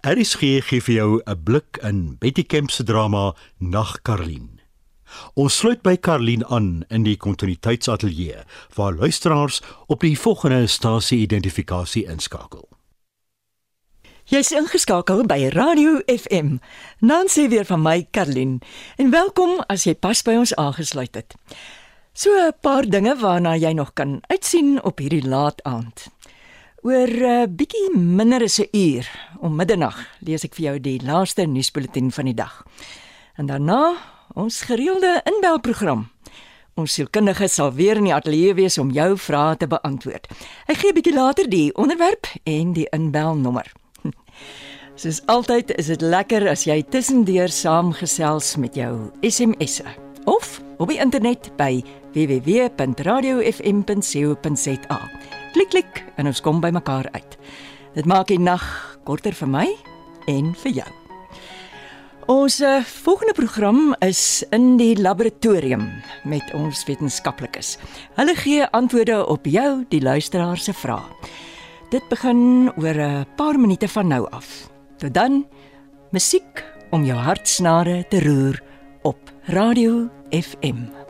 RSG gee vir jou 'n blik in Betty Kemp se drama Nag Karlien. Ons sluit by Karlien aan in die kontinuïteitsatelier waar luisteraars op die volgende stasie identifikasie inskakel. Jy's ingeskakel by Radio FM. Nancy weer van my Karlien en welkom as jy pas by ons aangesluit het. So 'n paar dinge waarna jy nog kan uitsien op hierdie laat aand. Oor 'n uh, bietjie minder as 'n uur, om middernag, lees ek vir jou die laaste nuusbulletin van die dag. En daarna ons gereelde inbelprogram. Ons sielkundige sal weer in die ateljee wees om jou vrae te beantwoord. Ek gee 'n bietjie later die onderwerp en die inbelnommer. Soos altyd is dit lekker as jy tussendeur saamgesels met jou SMS'e of op die internet by www.radiofm.co.za. Klik klik en ons kom by mekaar uit. Dit maak die nag korter vir my en vir jou. Ons uh, volgende program is in die laboratorium met ons wetenskaplikes. Hulle gee antwoorde op jou, die luisteraar se vrae. Dit begin oor 'n paar minute van nou af. Tot dan, musiek om jou hartsnare te roer op Radio FM.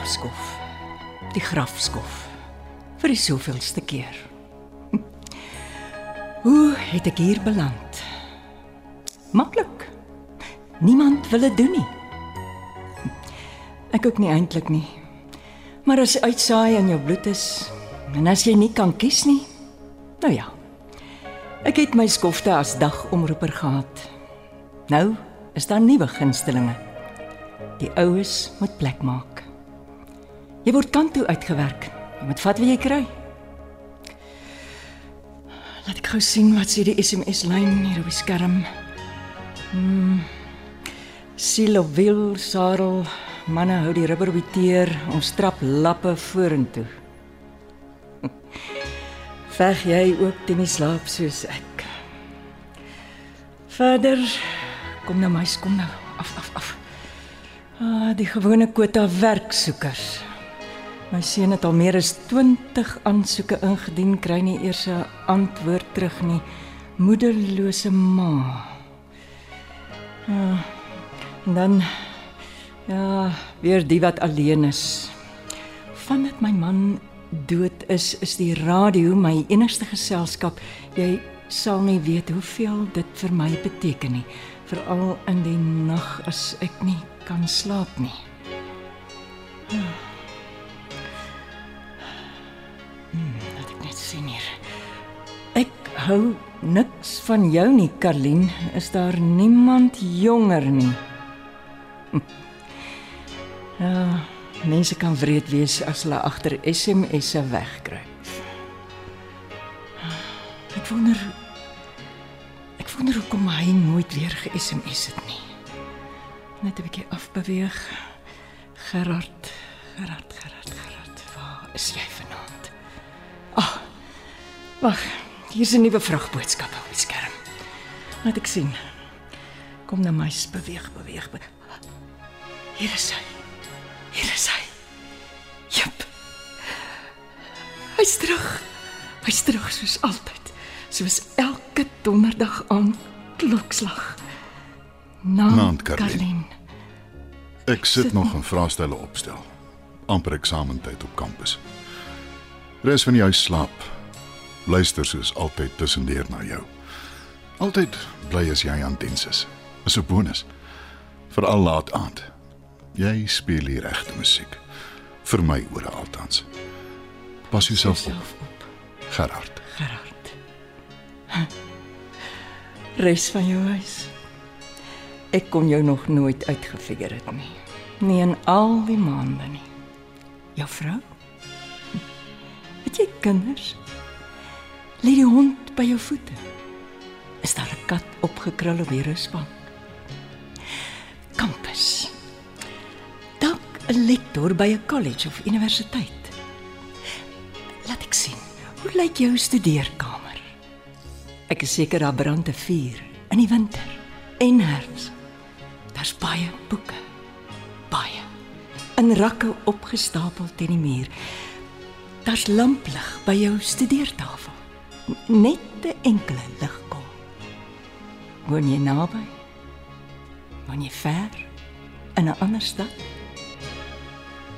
Middernagskof. Die grafskof. Vir die soveelste keer. Hoe het ek hier beland? Maklik. Niemand wil dit doen nie. Ek ook nie eintlik nie. Maar as uitsaai in jou bloed is en as jy nie kan kies nie, nou ja. Ek het my skofte as dagomroeper gehad. Nou is daar nuwe gunstelinge. Die oues moet plek maak. Jy word kant toe uitgewerk. Jy moet vat wat jy kry. Laat ek gou sien wat sê die SMS lyn hier op die skerm. Hmm. Silo wil Sarel manne hou die rubber die teer, ons trap lappe vorentoe. Veg jy ook teen die slaap soos ek? Vader, kom nou my kom nou af af af. Ah, die gewone kwota werksoekers. My seun het al meer as 20 aansoeke ingedien, kry nie eers 'n antwoord terug nie. Moederlose ma. Ja. En dan ja, weer die wat alleen is. Vandat my man dood is, is die radio my enigste geselskap. Jy sal nie weet hoeveel dit vir my beteken nie, veral in die nag as ek nie kan slaap nie. Ja. Hou niks van jou nie, Karlien. Is daar niemand jonger nie? Ja, mense kan wreed wees as hulle agter SMS'e wegkruip. Ek wonder Ek wonder hoekom hy nooit weer ge-SMS het nie. Net 'n bietjie afbeweeg. Gerard, Gerard, Gerard, Gerard. Waar is jy vanaand? Ag, oh, Wag, hier is 'n nuwe vragboodskap op die skerm. Laat ek sien. Kom nou my beweeg, beweeg. Be hier is hy. Hier is hy. Jep. Hy's terug. Hy's terug soos altyd. Soos elke donderdag aan klokslag. Naand Karlin. Ek sit, sit nog 'n vraestelle opstel. amper eksamentyd op kampus. Res van die huis slaap luister soos altyd tussendeur na jou. Altyd bly as jy aan diens is. Is 'n bonus. Veral laat aand. Jy speel die regte musiek. Vir my ore altans. Pas jouself op, Gerard. Gerard. Res van jou huis. Ek kon jou nog nooit uitgefigure het nie. Nie in al die maande nie. Jou vrou? Het jy kinders? Lê die hond by jou voete? Is daar 'n kat opgekrul op die rusbank? Kampus. Dalk 'n lektor by 'n college of universiteit. Laat ek sien. Hoe lyk jou studeerkamer? Ek is seker daar brand 'n vuur in die winter en herfs. Daar's baie boeke. Baie. In rakke opgestapel teen die muur. Daar's lamplig by jou studeertafel. Net 'n enkele ligkom. Woon jy naby? Woon jy ver? In 'n ander stad?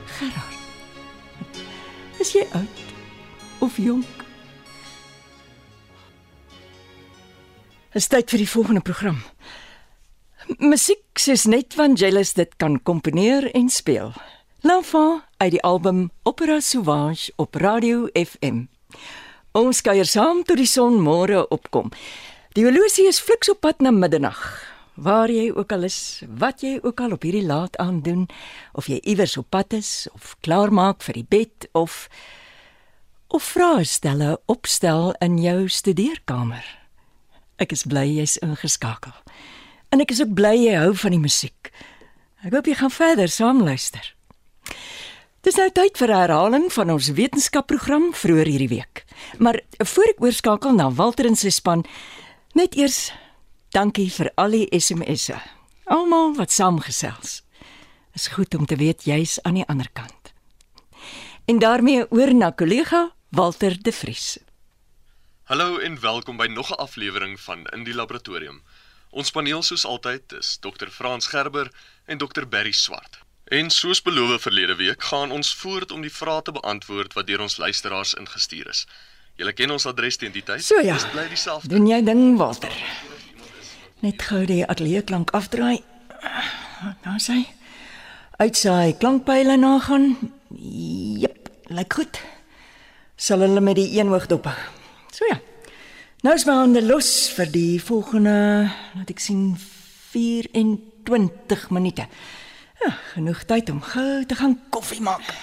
Gerard. Is jy oud of jonk? Is tyd vir die volgende program. Musiek soos net Vangelis dit kan komponeer en speel. L'enfant uit die album Opera Sauvage op Radio FM. Ons kuier saam tot die son môre opkom. Die horlosie is fliks op pad na middernag. Waar jy ook al is, wat jy ook al op hierdie laat aand doen, of jy iewers op pad is of klaarmaak vir die bed of of vrae stelle opstel in jou studeerkamer. Ek is bly jy's ingeskakel. En ek is ook bly jy hou van die musiek. Ek hoop jy gaan verder saam luister. Dis nou tyd vir 'n herhaling van ons wetenskapprogram vroeër hierdie week. Maar voor ek oorskakel na Walter en sy span, net eers dankie vir al die SMS'e. Almal wat saamgesels. Is goed om te weet jy's aan die ander kant. En daarmee oor na kollega Walter De Vries. Hallo en welkom by nog 'n aflewering van In die Laboratorium. Ons paneel soos altyd is Dr. Frans Gerber en Dr. Berry Swart. En soos beloof verlede week gaan ons voort om die vrae te beantwoord wat deur ons luisteraars ingestuur is. Julle ken ons adres teen die tyd. So ja. Dis bly dieselfde. Doen jy ding, Walter? Net gou die ateljee klank afdraai. Nou sê. Uitsaai klankpyle nagaan. Jep, lyk goed. Sal hulle met die een hoog dop. So ja. Nou is my hande los vir die volgende, laat ek sien 24 minute. Ja, genoeg tyd om gou te gaan koffie maak.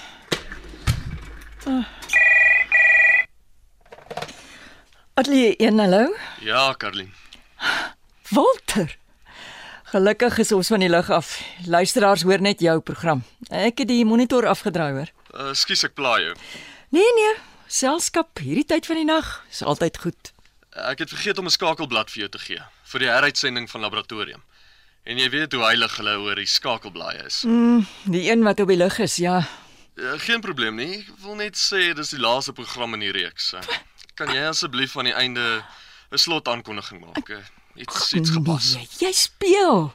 Ah. Atlie, een hallo. Ja, Karlin. Walter. Gelukkig is ons van die lug af. Luisteraars hoor net jou program. Ek het die monitor afgedraai hoor. Uh, Skus ek pla jou. Nee nee, selskap hierdie tyd van die nag is altyd goed. Ek het vergeet om 'n skakelblad vir jou te gee vir die heruitsending van laboratorium. En jy weet hoe heilig hulle oor die skakelblaaie is. Mm, die een wat op die lug is, ja. Uh, geen probleem nie. Ek wil net sê dis die laaste program in die reeks. Uh, kan jy asseblief aan die einde 'n slot aankondiging maak? Uh, iets iets gepas. Nee, jy speel.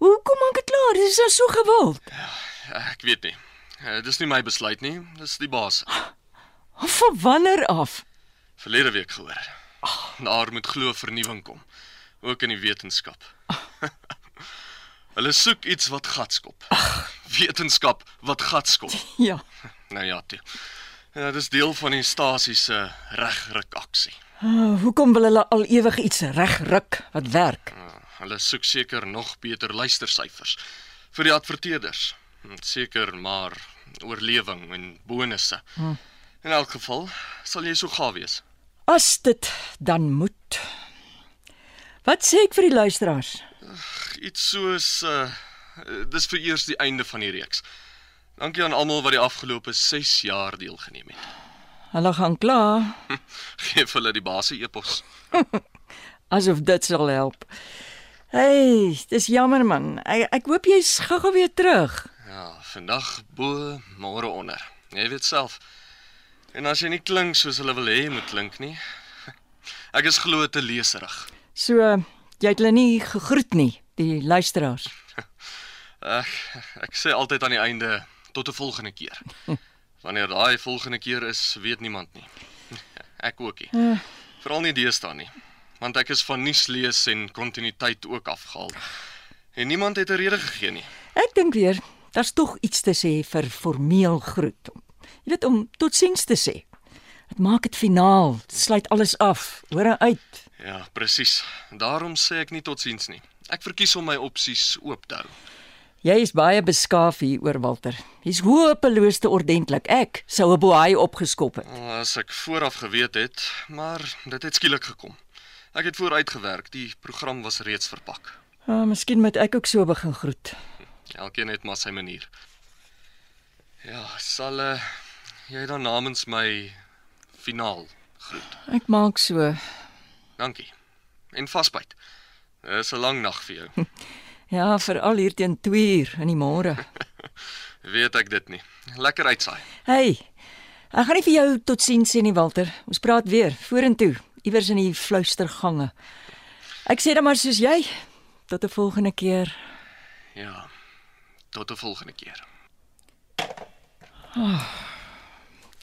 Hoekom maak dit klaar? Dit is nou so gewild. Uh, ek weet nie. Uh, dis nie my besluit nie, dis die baas. Van wanneer af? Verlede week gehoor. Daar moet glo vernuwing kom, ook in die wetenskap. Hulle soek iets wat gat skop. Wetenskap wat gat skop. Ja. Nou ja, toe. Ja, dis deel van die stasie se regruk aksie. Uh, hoekom wil hulle al ewig iets regruk wat werk? Uh, hulle soek seker nog beter luistersyfers vir die adverteerders. Hm, Seker maar oorlewing en bonusse. Hmm. In elk geval sal jy so gaaf wees. As dit dan moet. Wat sê ek vir die luisteraars? Iets soos uh dis vir eers die einde van die reeks. Dankie aan almal wat die afgelope 6 jaar deelgeneem het. Hulle gaan kla Geef hulle die baas se epos. asof dit sal help. Hey, dis jammer man. Ek ek hoop jy's gou-gou weer terug. Ja, vandag bo, môre onder. Jy weet self. En as jy nie klink soos hulle wil hê jy moet klink nie. Ek is glo te leserig. So jy het hulle nie gegroet nie, die luisteraars. Ek ek sê altyd aan die einde tot 'n volgende keer. Wanneer daai volgende keer is, weet niemand nie. Ek ook nie. Veral nie deesdae nie. Want ek is van nuus lees en kontinuïteit ook afgehaal. En niemand het 'n rede gegee nie. Ek dink weer Daar's tog iets te sê vir formeel groet. Jy weet om totsiens te sê. Dit maak dit finaal, dit sluit alles af, hoor uit. Ja, presies. Daarom sê ek nie totsiens nie. Ek verkies om my opsies oop te hou. Jy is baie beskaaf hier oor Walter. Hy's hopeloos te ordentlik. Ek sou 'n boei opgeskop het. As ek vooraf geweet het, maar dit het skielik gekom. Ek het vooruitgewerk, die program was reeds verpak. Ah, miskien moet ek ook so begin groet. Elkeen het maar sy manier. Ja, sal uh, jy dan namens my finaal groet. Ek maak so. Dankie. En vasbyt. Dis 'n lang nag vir jou. Ja, veral hier teen 2 uur in die môre. Weet ek dit nie. Lekker uitsaai. Hey. Ek gaan nie vir jou totsiens sê nie, Walter. Ons praat weer vorentoe, iewers in die fluistergange. Ek sê dan maar soos jy. Tot 'n volgende keer. Ja. Tot 'n volgende keer.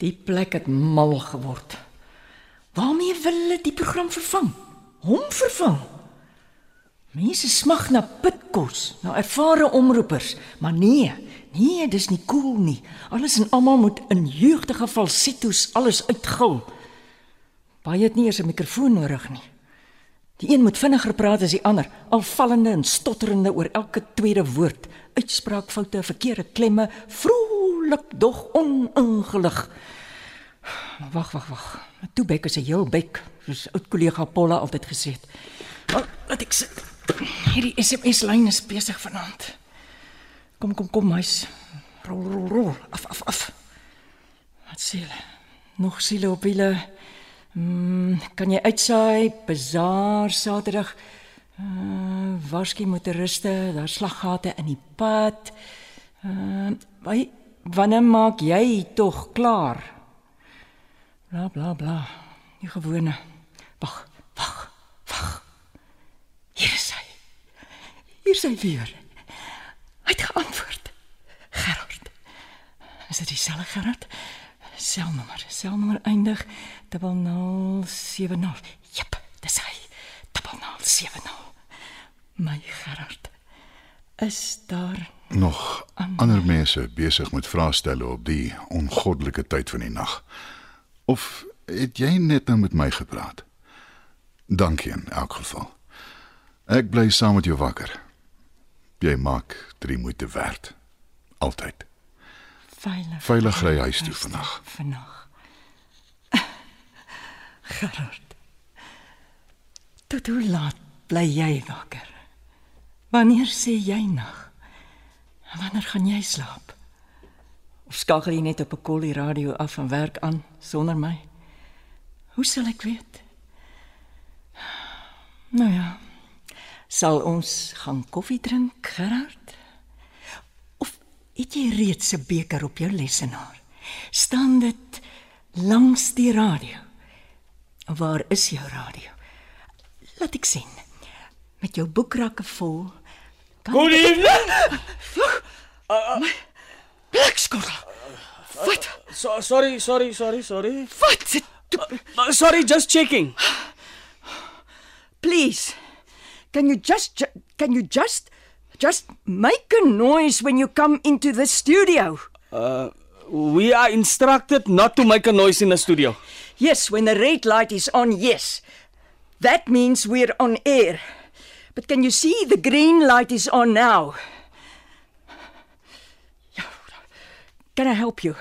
Die plek het mal geword. Waarmee wil hulle die program vervang? Hom vervang. Mense smag na pitkos, na ervare omroepers, maar nee, nee, dis nie cool nie. Alles en almal moet in jeugdige falsettos alles uitgil. Baie het nie eers 'n mikrofoon nodig nie. Die een moet vinniger praat as die ander, alvallende en stotterende oor elke tweede woord, uitspraakfoute, verkeerde klemme, vrolik dog oningelig. Wag, wag, wag. Toe bek is 'n heel bek, soos oud kollega Paula altyd gesê het. Wel, laat ek sit. Hierdie SMS-lyn is besig vanaand. Kom, kom, kom, meis. Rol, rol, rol. Af, af, af. Wat sê hulle? Nog siele op wiele. Mm, kan jy uitsaai bazaar Saterdag? Uh, Waarskynlik motoriste, daar slaggate in die pad. Uh, wanneer maak jy tog klaar? Bla bla bla. Die gewone. Wag, wag, wag. Hier is hy. Hier is hy weer. Hy het geantwoord. Gerard. Is dit dieselfde Gerard? Selnommer, selnommer eindig 0070. Jep, dis hy. 0070. My Gerard. Is daar Nog ander mense besig met vraestelle op die ongoddelike tyd van die nag. Of het jy net nou met my gepraat? Dankie in elk geval. Ek bly saam met jou wakker. Jy maak drie moeite werd. Altyd. veilig? Veilig ry huis toe vandag. Vanaand. Gerard. Tot hoe laat bly jy wakker? Wanneer sê jy nag? Wanneer gaan jy slaap? Skakel jy net op 'n kollie radio af en werk aan sonder my? Hoe sal ek weet? Nou ja. Sal ons gaan koffie drink, Gerard? Of het jy reeds 'n beker op jou lesenaar? Staan dit langs die radio? Waar is jou radio? Laat ek sien. Met jou boekrakke vol. Kan Good evening. Blikskottel. Wat? So, sorry, sorry, sorry, sorry. Wat? Uh, sorry, just checking. Please. Can you just ju- can you just just make a noise when you come into the studio? Uh, We are instructed not to make a noise in the studio. Yes, when the red light is on, yes. That means we're on air. But can you see the green light is on now? Yeah. Can I help you?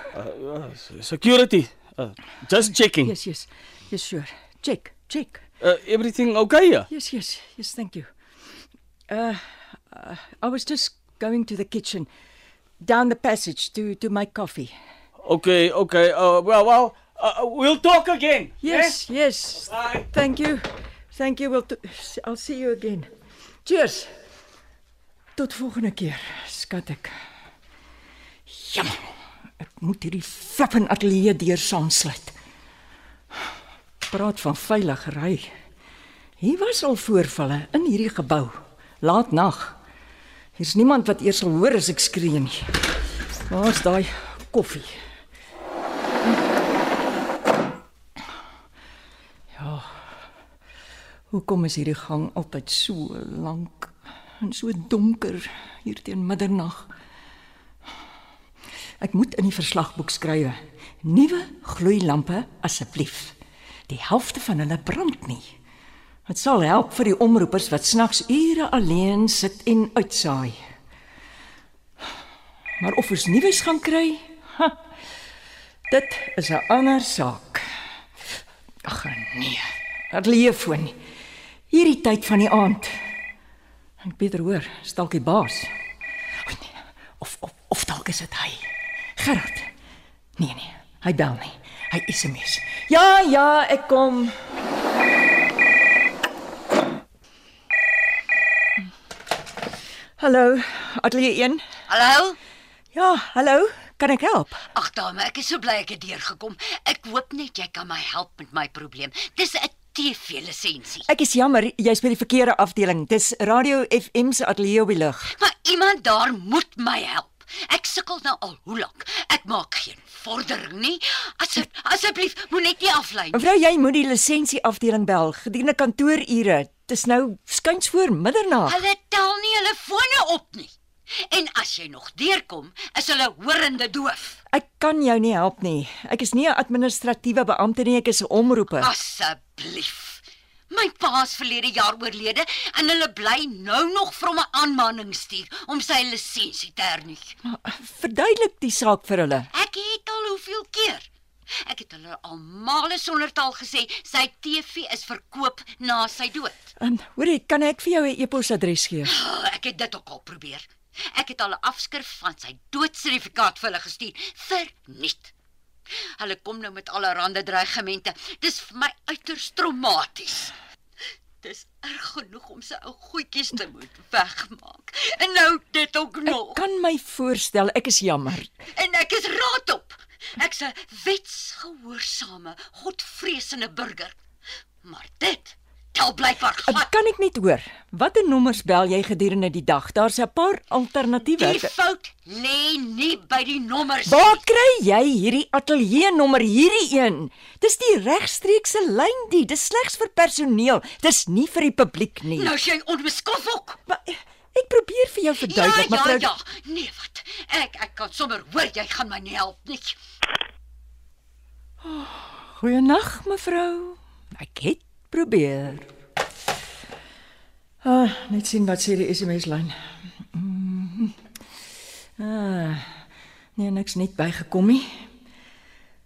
Security. Uh, just checking. Yes, yes. Yes, sure. Check, check. Uh, everything okay here? Yes, yes. Yes, thank you. Uh, uh I was just going to the kitchen down the passage to to make coffee. Okay, okay. Uh, well, well, uh, we'll talk again. Yes, yes. Bye. Thank you. Thank you. We'll t- I'll see you again. Cheers. Tot volgende keer, skat ek. Jammer. Moet hierdie flippin ateljee deur saamsluit. Praat van veilig ry. Hier was al voorvalle in hierdie gebou. Laat nag. Hier's niemand wat eers sal hoor as ek skree nie. Waar's daai koffie? Hoekom is hierdie gang altyd so lank en so donker hier teen middernag? Ek moet in die verslagboek skrywe. Nuwe gloeilampe asseblief. Die helfte van hulle brand nie. Dit sal help vir die omroepers wat snags ure alleen sit en uitsaai. Maar of ons nuus gaan kry? Ha, dit is 'n ander saak. Ag nee. Atleefoon. Hierdie tyd van die aand. Ek beter hoor, stalk die baas. Nee. Of of of dalk is dit hy. Gerard. Nee nee, hy bel nie. Hy SMS. Ja, ja, ek kom. Hallo, Atelier 1. Hallo? Ja, hallo. Kan ek help? Ag dame, ek is so bly ek het deurgekom. Ek hoop net jy kan my help met my probleem. Dis 'n TV-lisensie. Ek is jammer, jy's by die verkeerde afdeling. Dis Radio FM se ateljee op die lug. Maar iemand daar moet my help. Ek sukkel nou al hoe lank. Ek maak geen vordering nie. Asseblief, asseblief, moet net nie aflei nie. Mevrou, jy moet die lisensie afdeling bel gedurende kantoorure. Dis nou skuins voor middernag. Hulle tel nie hulle fone op nie. En as jy nog deurkom, is hulle horende doof. Ek kan jou nie help nie. Ek is nie 'n administratiewe beampte nie, ek is 'n omroeper. Asseblief. My pa is verlede jaar oorlede en hulle bly nou nog vir hom 'n aanmaning stuur om sy lisensie te hernu. Verduidelik die saak vir hulle. Ek het al hoeveel keer. Ek het hulle almal sonder taal gesê sy TV is verkoop na sy dood. Um, hoorie, kan ek vir jou 'n e-posadres gee? Oh, ek het dit ook al probeer. Ek het al 'n afskrif van sy doodsertifikaat vir hulle gestuur verniet. Hulle kom nou met allerlei dreigemente. Dis vir my uiters traumaties. Dis erg genoeg om sy ou goedjies te moet wegmaak. En nou dit ook nog. Ek kan my voorstel, ek is jammer. En ek is raad op. Ek's 'n wetsgehoorsame, godvreesende burger. Maar dit tel blykbaar Uh, glad. Kan ek net hoor watter nommers bel jy gedurende die dag? Daar's 'n paar alternatiewe. Die fout lê nie by die nommers. Waar kry jy hierdie ateljee nommer hierdie een? Dis die regstreekse lyn die, dis slegs vir personeel. Dis nie vir die publiek nie. Nou is jy onbeskof ook. Maar eh, ek probeer vir jou verduidelik, ja, ja, mevrou. ja. Nee, wat? Ek ek kan sommer hoor jy gaan my nie help nie. Goeienaand, mevrou. Ek het probeer. Ah, net sien wat sê die SMS lyn. Mhm. Ah, nee, niks net bygekom nie.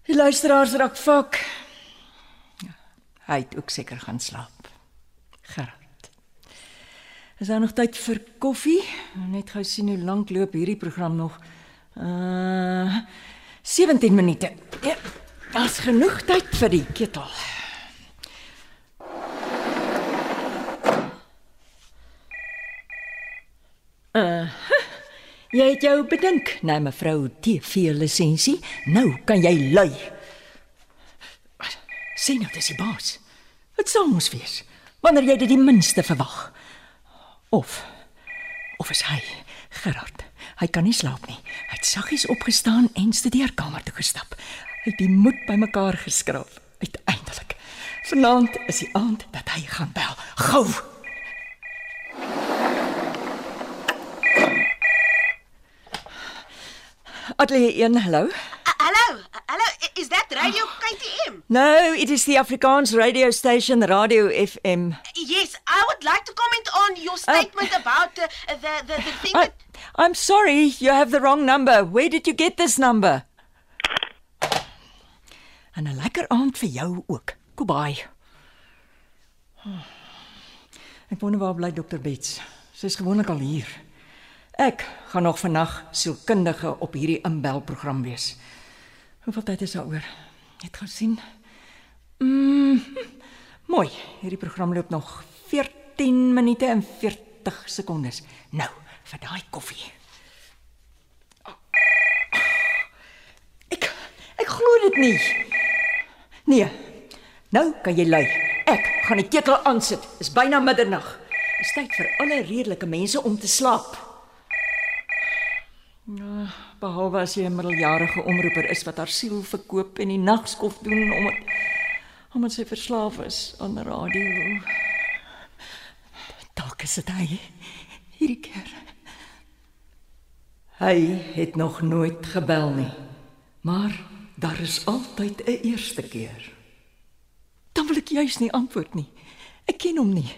Die luisteraars raak vak. Ja, Hy het ook seker gaan slaap. Gerard. Is daar nog tyd vir koffie? Net gou sien hoe lank loop hierdie program nog. Uh 17 minute. Ja, daar's genoeg tyd vir die ketel. Uh, jy het jou bedink, nee mevrou TV lisensie. Nou kan jy lui. Sien nou dis die baas. Wat sal mos wees wanneer jy dit die minste verwag? Of of is hy Gerard? Hy kan nie slaap nie. Hy het saggies opgestaan en studeerkamer toe gestap. Hy het die moed bymekaar geskraap. Uiteindelik. Vanaand is die aand dat hy gaan bel. Gou. Atelier 1, hallo. Uh, hello, uh, hello. I- Is that Radio KTM? No, it is the Afrikaans radio station Radio FM. Yes, I would like to comment on your statement about uh, the, the the thing I, that. I'm sorry, you have the wrong number. Where did you get this number? En 'n lekker aand vir jou ook. Goodbye. Ek wonder waar bly Dr. Bets. Sy's gewoonlik al hier. Ek gaan nog vannag sielkundige op hierdie inbelprogram wees. Hoeveel tyd is daaroor? Net gou sien. Mm, mooi. Hierdie program loop nog 14 minute en 40 sekondes. Nou, vir daai koffie. Ek ek glo dit nie. Nee. Nou kan jy lui. Ek gaan die ketel aansit. Dis byna middernag. Dis tyd vir alle redelike mense om te slaap. Ja, behalwe as jy 'n middeljarige omroeper is wat haar siel verkoop en die nagskof doen omdat omdat sy verslaaf is aan radio. Dalk is dit hy hierdie keer. Hy het nog nooit gebel nie. Maar daar is altyd 'n eerste keer. Dan wil ek juis nie antwoord nie. Ek ken hom nie.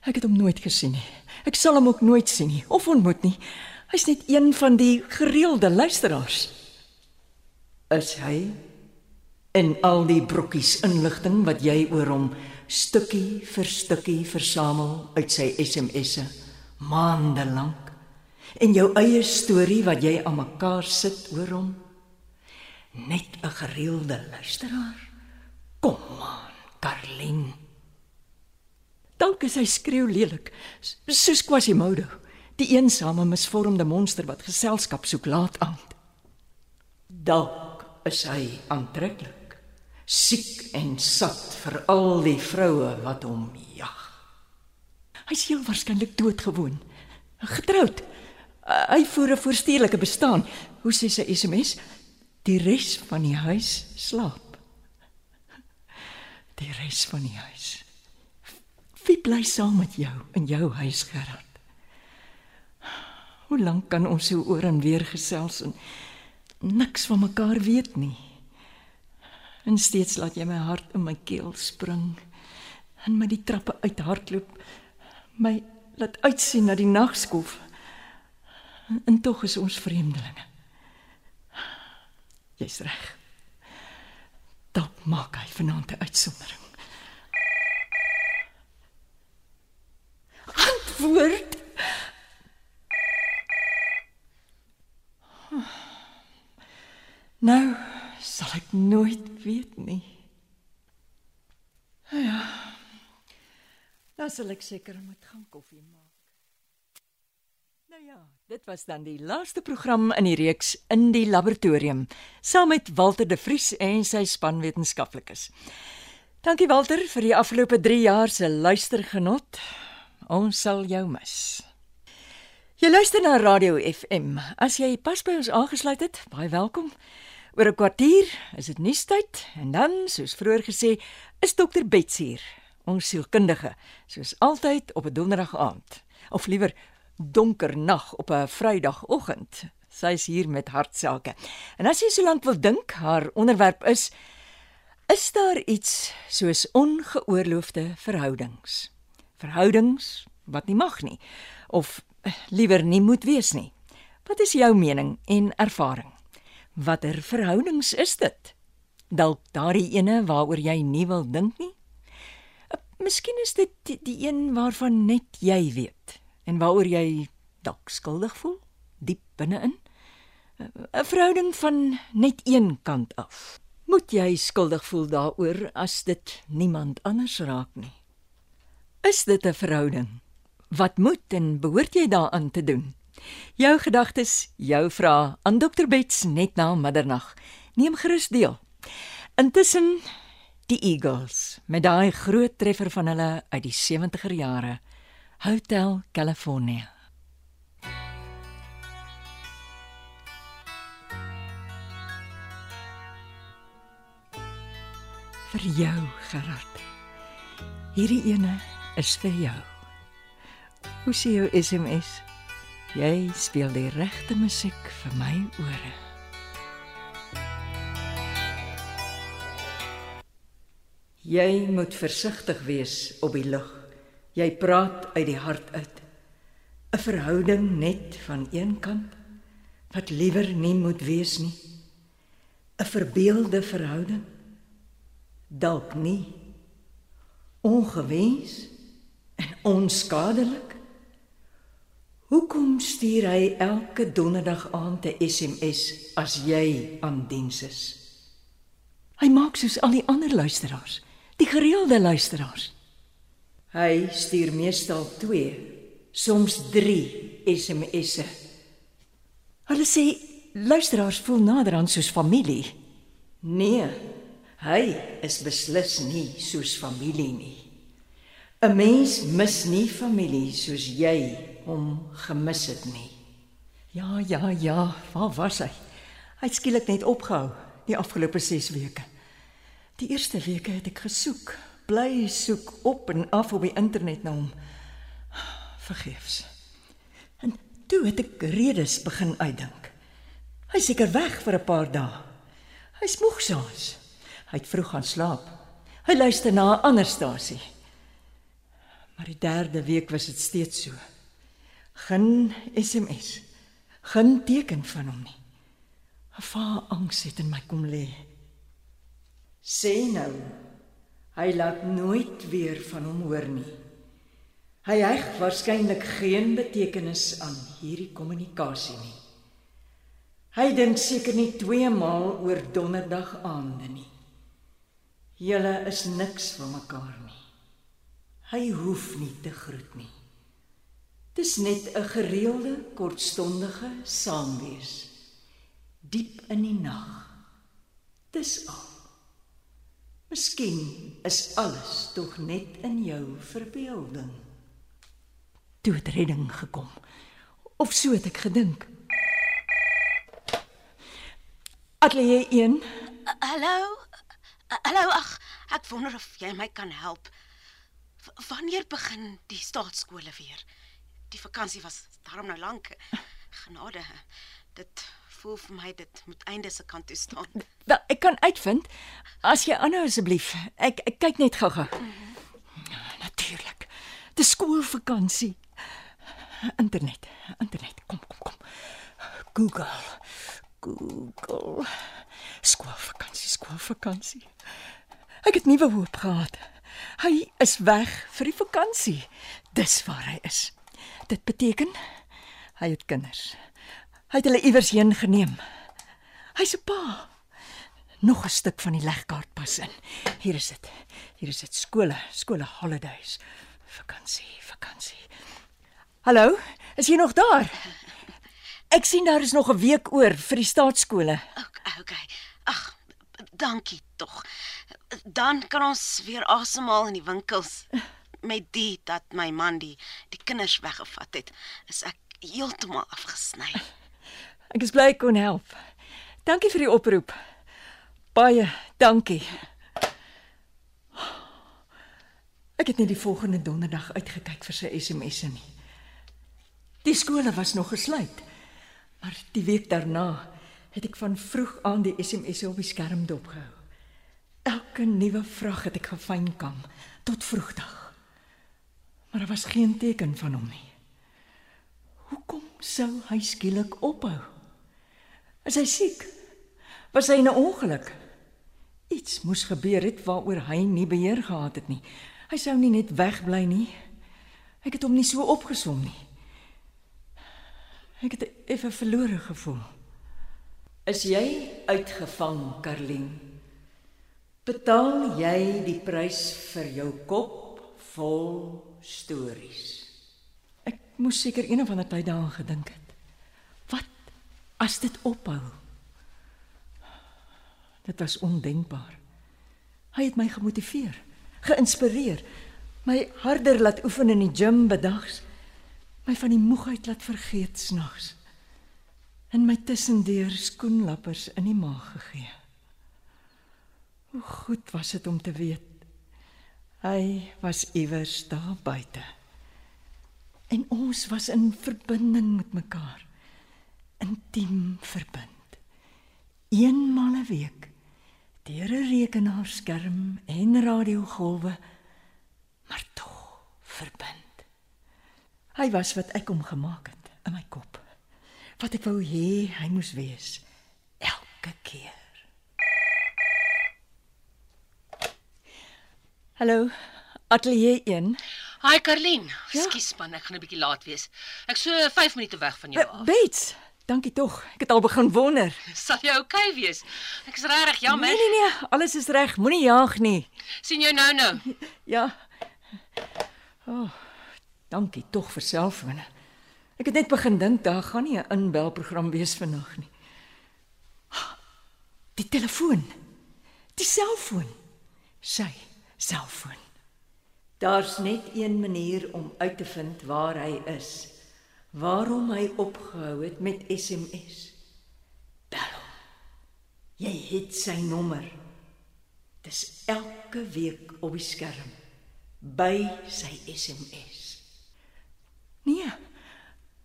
Ek het hom nooit gesien nie. Ek sal hom ook nooit sien nie of ontmoet nie. Hy's net een van die gereelde luisteraars. Is hy in al die brokkies inligting wat jy oor hom stukkie vir stukkie versamel uit sy SMS'e maande lank? En jou eie storie wat jy aan mekaar sit oor hom? Net 'n gereelde luisteraar? Kom aan Karlin Dalk is hy skreeu lelik soos Quasimodo die eensame misvormde monster wat geselskap soek laat aand Dalk is hy aantreklik siek en sat vir al die vroue wat hom jag. Hy is heel waarskynlik doodgewoon. Getroud. Hy voer 'n voorstedelike bestaan. Hoe sê sy SMS? Die res van die huis slaap. Die res van die huis. Wie bly saam met jou in jou huis Gerard? Hoe lank kan ons so oor en weer gesels en niks van mekaar weet nie? En steeds laat jy my hart in my keel spring en my die trappe uithardloop. My laat uitsien na die nagskof. En, en tog is ons vreemdelinge. Jy's reg. Dalk maak hy vanaand 'n uitsondering. Antwoord. Nou sal ek nooit weet nie. Ja. Dan sal ek seker moet gaan koffie maak. Nou ja, dit was dan die laaste program in die reeks in die laboratorium saam met Walter de Vries en sy span wetenskaplikes. Dankie Walter vir die afgelope 3 jaar se luistergenot. Ons sal jou mis. Jy luister na Radio FM. As jy pas by ons aangesluit het, baie welkom. Oor 'n kwartier is dit nuustyd en dan, soos vroeër gesê, is dokter Bets hier, ons sielkundige, soos altyd op 'n donderdag aand, of liewer donker nag op 'n Vrydagoggend. Sy is hier met hartsake. En as jy so lank wil dink, haar onderwerp is is daar iets soos ongeoorloofde verhoudings? Verhoudings wat nie mag nie of eh, liewer nie moet wees nie. Wat is jou mening en ervaring? Watter verhoudings is dit? Dalk daardie ene waaroor jy nie wil dink nie? Uh, miskien is dit die, die een waarvan net jy weet en waaroor jy dalk skuldig voel diep binne-in. Uh, 'n Verhouding van net een kant af. Moet jy skuldig voel daaroor as dit niemand anders raak nie? Is dit 'n verhouding? Wat moet en behoort jy daaraan te doen? Jou gedagtes, jou vrae aan Dr Bets net na middernag. Neem gerus deel. Intussen die Eagles met daai groot treffer van hulle uit die 70er jare. Hotel California. vir jou Gerard. Hierdie ene is vir jou. Hoe sien jou SMS? Jy speel die regte musiek vir my ore. Jy moet versigtig wees op die lug. Jy praat uit die hart uit. 'n Verhouding net van een kant wat liewer nie moet wees nie. 'n Verbeelde verhouding dalk nie ongewens en onskadelik Hoekom stuur hy elke donderdag aand 'n SMS as jy aan diens is? Hy maak soos al die ander luisteraars, die gereelde luisteraars. Hy stuur meestal 2, soms 3 SMS'e. Hulle sê luisteraars voel nader aan soos familie. Nee, hy is beslis nie soos familie nie. 'n Mens mis nie familie soos jy hom gemis het nie. Ja, ja, ja, waar was hy? Hy het skielik net opgehou die afgelope 6 weke. Die eerste weke het ek gesoek, bly soek op en af op die internet na hom. Vergeefs. En Toe het ek redes begin uitdink. Hy seker weg vir 'n paar dae. Hy's moeg soms. Hy het vroeg gaan slaap. Hy luister na 'n ander stasie. Maar die derde week was dit steeds so. Geen SMS. Geen teken van hom nie. 'n Vaar angs het in my kom lê. Sê nou, hy laat nooit weer van hom hoor nie. Hy heg waarskynlik geen betekenis aan hierdie kommunikasie nie. Hy dink seker nie twee maal oor donderdag aande nie. Julle is niks vir mekaar nie. Hy hoef nie te groet nie. Dis net 'n gereelde, kortstondige saamwees. Diep in die nag. Dis al. Miskien is alles tog net in jou verbeelding. Toe het redding gekom. Of so het ek gedink. Atelier 1. Uh, hallo? Uh, hallo, ag, ek wonder of jy my kan help. V wanneer begin die staatskole weer? Die vakansie was daarom nou lank. Genade. Dit voel vir my dit moet einde se kant toe staan. Wel, ek kan uitvind as jy aanhou asseblief. Ek ek kyk net gou-gou. Mm -hmm. Natuurlik. Dis skoolvakansie. Internet, internet. Kom, kom, kom. Google. Google. Skoolvakansie, skoolvakansie. Ek het nuwe hoop gehad. Hy is weg vir die vakansie. Dis waar hy is. Dit beteken hy het kinders. Hy het hulle iewers heen geneem. Hy's 'n pa. Nog 'n stuk van die legkaart pas in. Hier is dit. Hier is dit skole, skole holidays. Vakansie, vakansie. Hallo, is jy nog daar? Ek sien daar is nog 'n week oor vir die staatskole. Okay, okay. Ag, dankie tog. Dan kan ons weer asemhaal in die winkels. Met die dat my man die die kinders weggevat het, is ek heeltemal afgesny. Ek is bly ek kon help. Dankie vir die oproep. Baie dankie. Ek het net die volgende donderdag uitgekyk vir sy SMS'e nie. Die skole was nog gesluit. Maar die week daarna het ek van vroeg aan die SMS'e op die skerm dopgehou. Elke nuwe vraag het ek gefynkam tot vroegdag. Maar daar was geen teken van hom nie. Hoekom sou hy skielik ophou? Is hy siek? Was hy in 'n ongeluk? Iets moes gebeur het waaroor hy nie beheer gehad het nie. Hy sou nie net wegbly nie. Ek het hom nie so opgesom nie. Ek het effe verlore gevoel. Is jy uitgevang, Karlien? Betaal jy die prys vir jou kop vol stories? Ek moes seker een of ander tyd daaraan gedink het. Wat as dit ophou? Dit was ondenkbaar. Hy het my gemotiveer, geïnspireer, my harder laat oefen in die gim bedags, my van die moegheid laat vergeet snags. En my tussendeur skoenlappers in die maag gegee. Hoe goed was dit om te weet hy was iewers daar buite. En ons was in verbinding met mekaar. Intiem verbind. Eenmal 'n week deur 'n rekenaarskerm en radiogolwe, maar tog verbind. Hy was wat ek hom gemaak het in my kop. Wat ek wou hê hy moes wees elke keer. Hallo, Atelier 1. Hi Karlien. Ja? Ekskuus man, ek gaan 'n bietjie laat wees. Ek so 5 minute weg van jou Uh, af. Bates, dankie tog. Ek het al begin wonder. Sal jy oukei okay wees? Ek is regtig jammer. Nee nee nee, alles is reg. Moenie jaag nie. sien jou nou nou. Ja. Oh, dankie tog vir selfone. Ek het net begin dink daar gaan nie 'n inbelprogram wees vannag nie. Die telefoon. Die selfoon. Sy selfoon. Daar's net een manier om uit te vind waar hy is. Waarom hy opgehou het met SMS. Bel hom. Jy het sy nommer. Dis elke week op die skerm by sy SMS. Nee.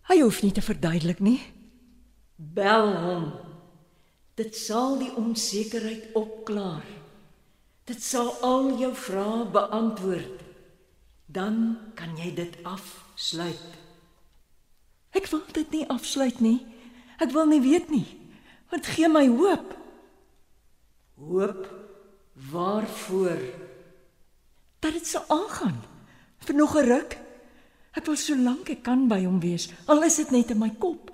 Hy hoef nie te verduidelik nie. Bel hom. Dit sal die onsekerheid opklaar. Dit sal al jou vrae beantwoord. Dan kan jy dit afsluit. Ek wil dit nie afsluit nie. Ek wil nie weet nie. Want gee my hoop. Hoop waarvoor? Dat dit sal aangaan vir nog 'n ruk. Ek wil so lank ek kan by hom wees, al is dit net in my kop.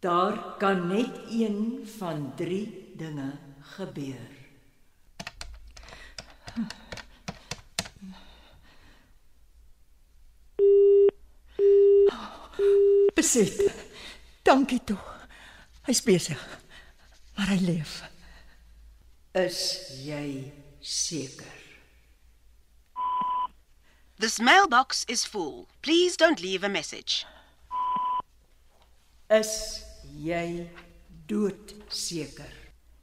Daar kan net een van 3 dinge gebeur. Besit. Dankie toe. Hy's besig. Maar hy leef. Is jy seker? This mailbox is full. Please don't leave a message. Is jy doodseker?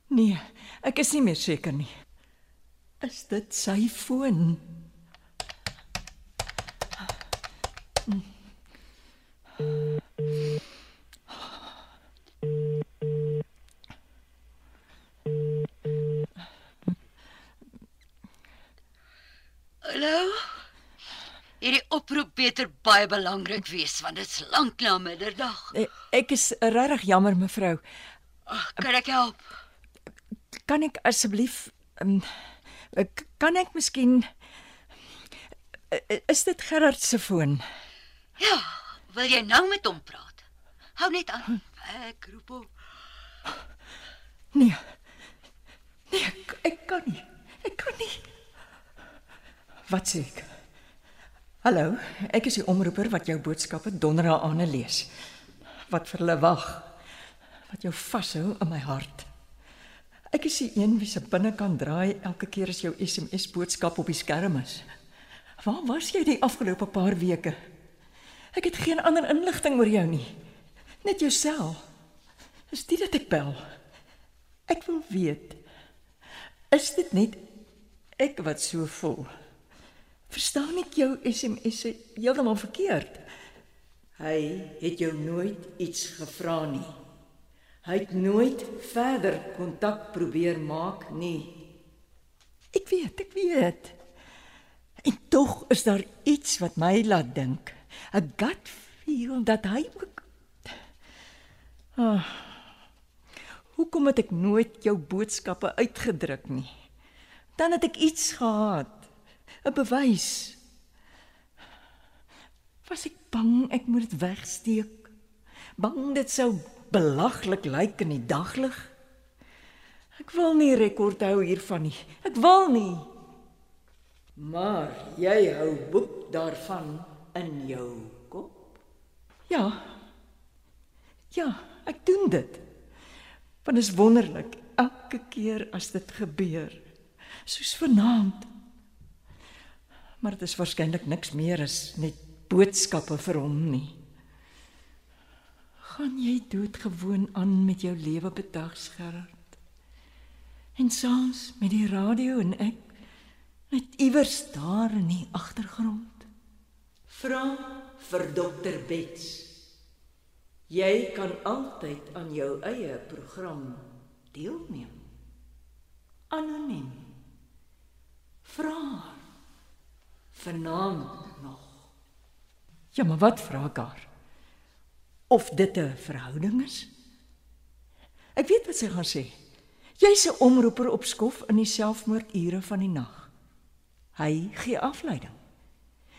Nee, ek is nie meer seker nie. Is dit sy foon? Hallo. Hierdie oproep beter baie belangrik wees want dit's lank na middag. Eh, Ek is regtig jammer mevrou. Ag, kan ek help? Kan ek asseblief um, kan ek miskien eh, is dit Gerard se foon? Ja, wil jy nou met hom praat? Hou net aan. Ek roep hom. Nee. Nee, ek, ek kan nie. Ek kan nie. Wat sê ek? Hallo, ek is die omroeper wat jou boodskappe donderdag aande lees. Wat vir hulle wag. Wat jou vashou in my hart. Ek is die een wie se binnekant draai elke keer as jou SMS boodskap op die skerm is. Waar was jy die afgelope paar weke? Ek het geen ander inligting oor jou nie. Net jouself. Dis dit dat ek bel. Ek wil weet. Is dit net ek wat so voel? Verstaan ek jou SMS -e heeltemal verkeerd? Hy het jou nooit iets gevra nie. Hy het nooit verder kontak probeer maak nie. Ek weet, ek weet. En tog is daar iets wat my laat dink. 'n Gut feel dat hy ook Ah. Hoekom het ek nooit jou boodskappe uitgedruk nie? Dan het ek iets gehad, 'n bewys. Was ek bang ek moet dit wegsteek? Bang dit sou belaglik lyk in die daglig? Ek wil nie rekord hou hiervan nie. Ek wil nie. Maar jy hou boek daarvan in jou kop? Ja. Ja, ek doen dit. Want dit is wonderlik elke keer as dit gebeur. Soos vanaand. Maar dit is waarskynlik niks meer as net boodskappe vir hom nie. Gaan jy doodgewoon aan met jou lewe bedags Gerard? En soms met die radio en ek net iewers daar in die agtergrond. Vra vir dokter Bets. Jy kan altyd aan jou eie program deelneem. Anoniem. Vra. Vanaand nog. Ja, maar wat vra ek haar? Of dit 'n verhouding is? Ek weet wat sy gaan sê. Jy's 'n omroeper op skof in die selfmoordure van die nag. Hy gee afleiding.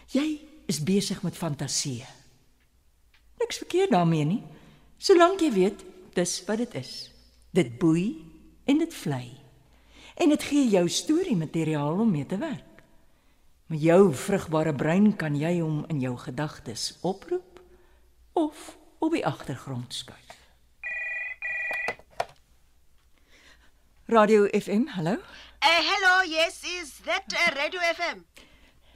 Jy is besig met fantasieë. Niks verkeerd daarmee nie. Solank jy weet dis wat dit is. Dit boei en dit vlei. En dit gee jou storie materiaal om mee te werk. Met jou vrugbare brein kan jy hom in jou gedagtes oproep of op die agtergrond skuif. Radio FM, hallo? Uh, hello, yes, is that uh, Radio FM?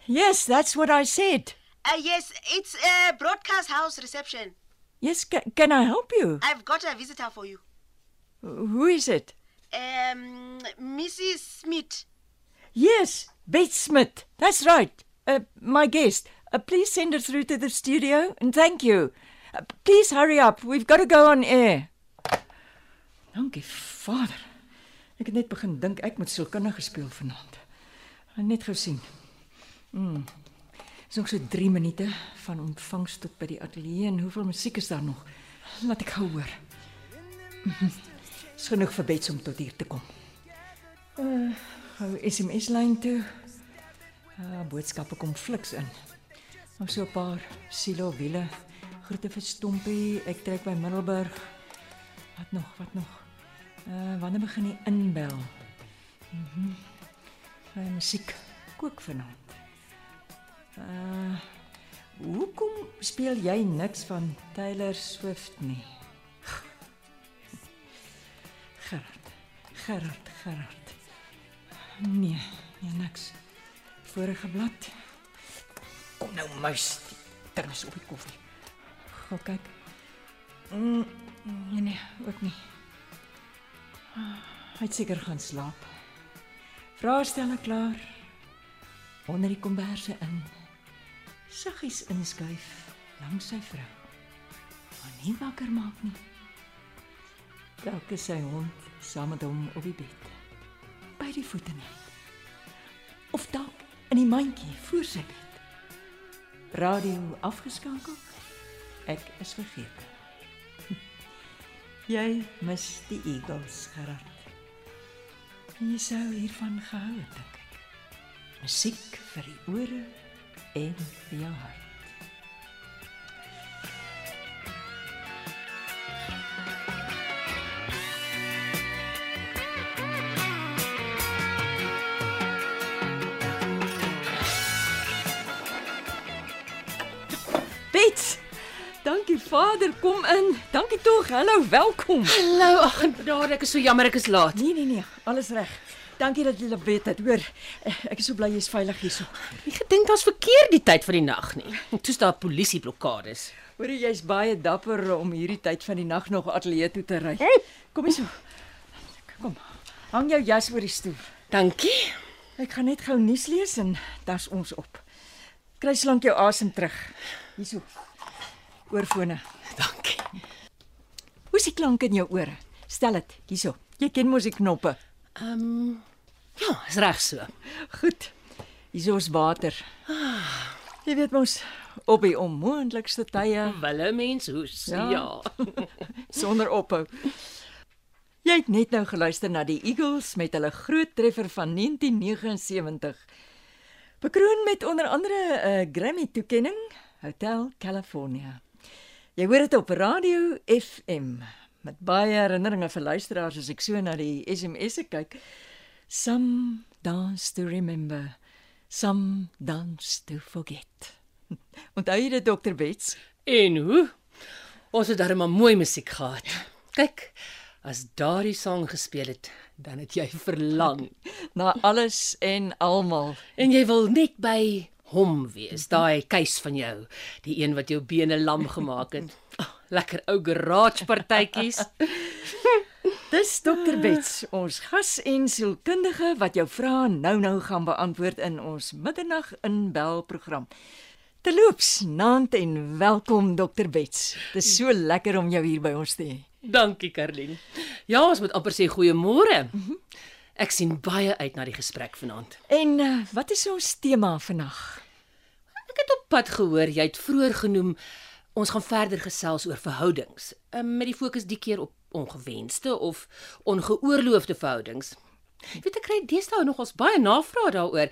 Yes, that's what I said. Uh, yes, it's uh, Broadcast House reception. Yes, ca can I help you? I've got a visitor for you. Who is it? Um, Mrs. Smith. Yes, Beth Smith. That's right. Uh, my guest. Uh, please send her through to the studio and thank you. Please hurry up. We've got to go on air. Dankie, Vader. Ek het net begin dink ek moet sielkundige speel vanaand. Net gou sien. Mm. Dis nog so 3 minute van ontvangs tot by die ateljee en hoeveel musiek is daar nog? Laat ek gou hoor. Dis genoeg vir Bets om tot hier te kom. Uh, gou SMS-lyn toe. Uh, boodskappe kom fliks in. Nog so 'n paar silo wiele. Groete vir Stompie. Ek trek by Middelburg. Wat nog? Wat nog? Uh wanneer begin die inbel? Mhm. Mm uh, musiek kook vanaand. Uh hoekom speel jy niks van Taylor Swift nie? Gerard. Gerard, Gerard. Nee, nee niks. Vorige blad. Kom nou muis. Dit is op die koffie. Gaan kyk. Mm, nee nee, ook nie. Hy het seker gaan slaap. Vrae stel ek klaar. Onder die komberse in. Saggies inskuif langs sy vrou. Maar nie wakker maak nie. Dalk is sy hond saam met hom op die bed. By die voete nie. Of dalk in die mandjie voor sy bed. Radio afgeskakel. Ek is vergeet. Jy mis die Eagles gerad. Jy sou hiervan gehou het, dink ek. Musiek vir die ore en vir jou hart. Vader, kom in. Dankie tog. Hallo, welkom. Hallo, ag, daar, ek is so jammer ek is laat. Nee nee nee, alles reg. Dankie dat jy weet het. Hoor, ek is so bly jy's veilig hierso. Ek gedink daar's verkeer die tyd van die nag nie. Toe's daar polisieblokkades. Hoor jy's baie dapper om hierdie tyd van die nag nog ateljee toe te ry. Kom hierso. Kom. Hang jou jas oor die stoel. Dankie. Ek gaan net gou nuus lees en das ons op. Kry slank jou asem terug. Hierso. Oorfone. Dankie. Hoe's die klank in jou ore? Stel dit hierso. Jy ken mos die knoppe. Ehm um, ja, is reg so. Goed. Hierso is water. Jy weet mos op die onmoontlikste tye Wille mens hoes. Ja. Ja. ja. sonder ophou. Jy het net nou geluister na die Eagles met hulle groot treffer van 1979. Bekroon met onder andere 'n uh, Grammy toekenning, Hotel California. Jy hoor dit op Radio FM met baie herinneringe vir luisteraars as ek so na die SMS'e kyk. Some dance to remember, some dance to forget. Onthou jy dit Dr. Bets? En hoe? Ons het darem maar mooi musiek gehad. Kyk, as daardie sang gespeel het, dan het jy verlang Na alles en almal. en jy wil net by hom wees, daai keis van jou, die een wat jou bene lam gemaak het. Oh, lekker ou garage partytjies. Dis Dr. Bets, ons gas en sielkundige wat jou vrae nou-nou gaan beantwoord in ons middernag inbel program. Terloops, naand en welkom Dr. Bets. Dis so lekker om jou hier by ons te hê. Dankie, Karlien. Ja, ons moet amper sê goeiemôre. Ek sien baie uit na die gesprek vanaand. En uh, wat is ons tema vandag? Ek het op pad gehoor jy het vroeër genoem ons gaan verder gesels oor verhoudings, um, met die fokus die keer op ongewenste of ongeoorloofde verhoudings. Jy weet ek kry deesdae nog ons baie navrae daaroor.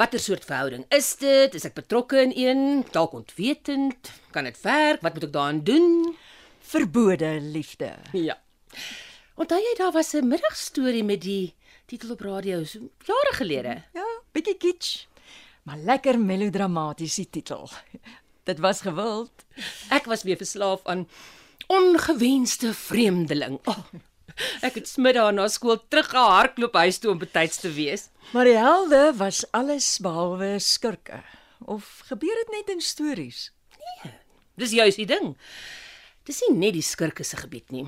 Watter soort verhouding is dit? Is ek betrokke in een? Dalk ontwetend? Kan dit werk? Wat moet ek daaraan doen? Verbode liefde. Ja. Onthou jy daar was 'n middagstorie met die titel op radio so jare gelede? Ja, bietjie kitsch, maar lekker melodramaties die titel. Dit was gewild. Ek was weer verslaaf aan ongewenste vreemdeling. Oh, ek het smiddag na skool teruggehardloop huis toe om betyds te wees. Maar die helde was alles behalwe skurke. Of gebeur dit net in stories? Dis juis die ding. Dis nie net die skurke se gebied nie.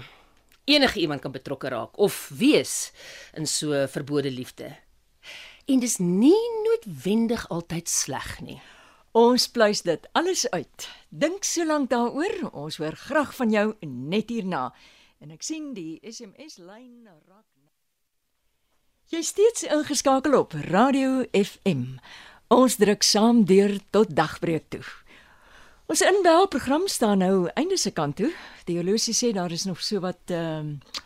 Enige iemand kan betrokke raak of wees in so verbode liefde. En dis nie noodwendig altyd sleg nie. Ons pluis dit alles uit. Dink so lank daaroor. Ons hoor graag van jou net hierna. En ek sien die SMS lyn raak. Jy steeds ingeskakel op Radio FM. Ons druk saam deur tot dagbreek toe. Ons inbelprogram staan nou einde se kant toe. Die horlosie sê daar is nog so wat ehm uh,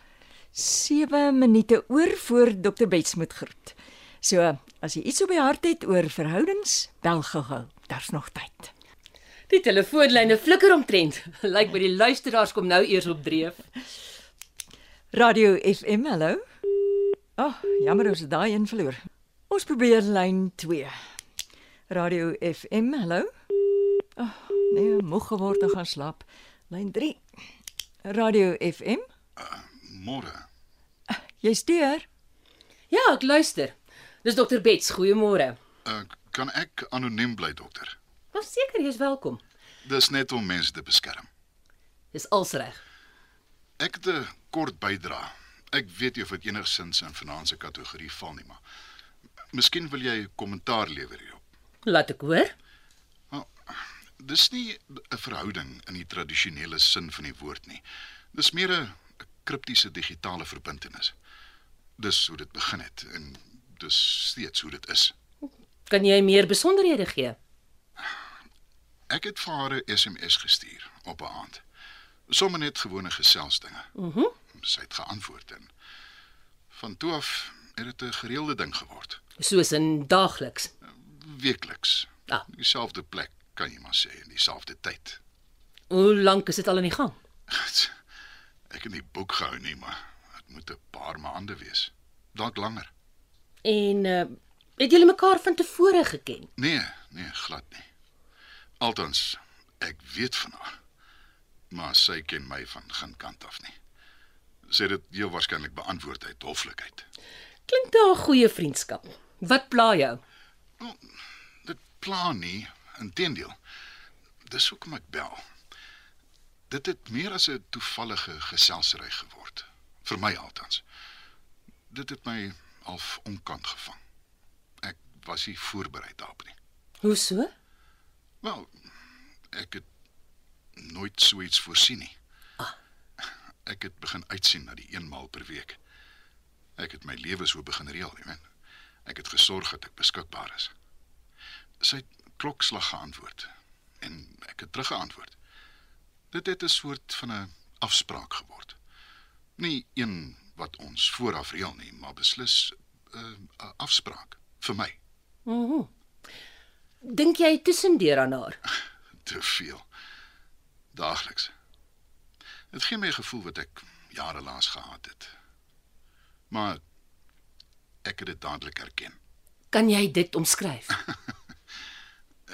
7 minute oor voor Dr. Bets moet groet. So, as jy iets op die hart het oor verhoudings, bel gou-gou. Daar's nog tyd. Die telefoonlyne flikker omtrent. Lyk by die luisteraars kom nou eers op dreef. Radio FM, hallo. Ag, oh, jammer ons het daai een verloor. Ons probeer lyn 2. Radio FM, hallo. Ag, oh, nee, moeg geword en gaan slaap. Lyn 3. Radio FM. Uh, Môre. Uh, jy stuur? Ja, ek luister. Dis dokter Bets, goeiemôre. Uh, kan ek anoniem bly, dokter? Maar seker jy's welkom. Dis net om mense te beskerm. Dis als reg. Ek het 'n kort bydra. Ek weet jy of dit enigsins in finansiële kategorie val nie, maar miskien wil jy kommentaar lewer hierop. Laat ek hoor. Dis nie 'n verhouding in die tradisionele sin van die woord nie. Dis meer 'n kriptiese digitale verbintenis. Dis hoe dit begin het en dis steeds hoe dit is. Kan jy meer besonderhede gee? Ek het vir haar 'n SMS gestuur op 'n aand. Sommige net gewone geselsdinge. Mhm. Mm Sy het geantwoord en van toe af het dit 'n gereelde ding geword. Soos in daagliks. Weekliks. Ah. Dieselfde plek kan jy maar sê in dieselfde tyd. Hoe lank is dit al aan die gang? Ek het nie boek gehou nie, maar dit moet 'n paar maande wees. Dalk langer. En uh, het julle mekaar van tevore geken? Nee, nee, glad nie. Altans ek weet van haar. Maar sy ken my van geen kant af nie. Sy het dit heel waarskynlik beantwoord uit hoflikheid. Klink daar 'n goeie vriendskap. Wat pla jou? Well, dit pla nie, inteendeel. Dis hoekom ek bel. Dit het meer as 'n toevallige geselsry geword, vir my altans. Dit het my half onkant gevang. Ek was nie voorberei daarop nie. Hoe so? Wel, ek het nooit so iets voorsien nie. Ah. Ek het begin uitsien na die eenmaal per week. Ek het my lewe so begin reël, jy weet. Ek het gesorg dat ek beskikbaar is. Sy het klokslag geantwoord en ek het teruggeantwoord. Dit het 'n soort van 'n afspraak geword. Nie een wat ons vooraf reël nie, maar beslis 'n uh, afspraak vir my. Mhm. Mm Dink jy tussendeur aan haar? Te veel. Daagliks. Dit gee my 'n gevoel wat ek jare lank gehad het. Maar ek het dit dadelik herken. Kan jy dit omskryf?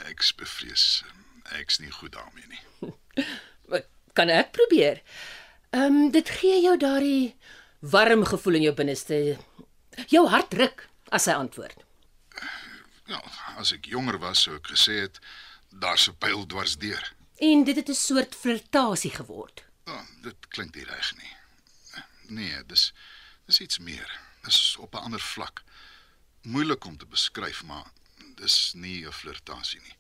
Ek's bevrees ek's nie goed daarmee nie. kan ek probeer? Ehm um, dit gee jou daardie warm gevoel in jou binneste. Jou hart druk as hy antwoord. Ja, as ek jonger was, sou ek gesê het daar's 'n pyl dwars deur. En dit het 'n soort flirtasie geword. Ja, oh, dit klink nie reg nie. Nee, dis dis iets meer. Dis op 'n ander vlak. Moeilik om te beskryf, maar dis nie 'n flirtasie nie.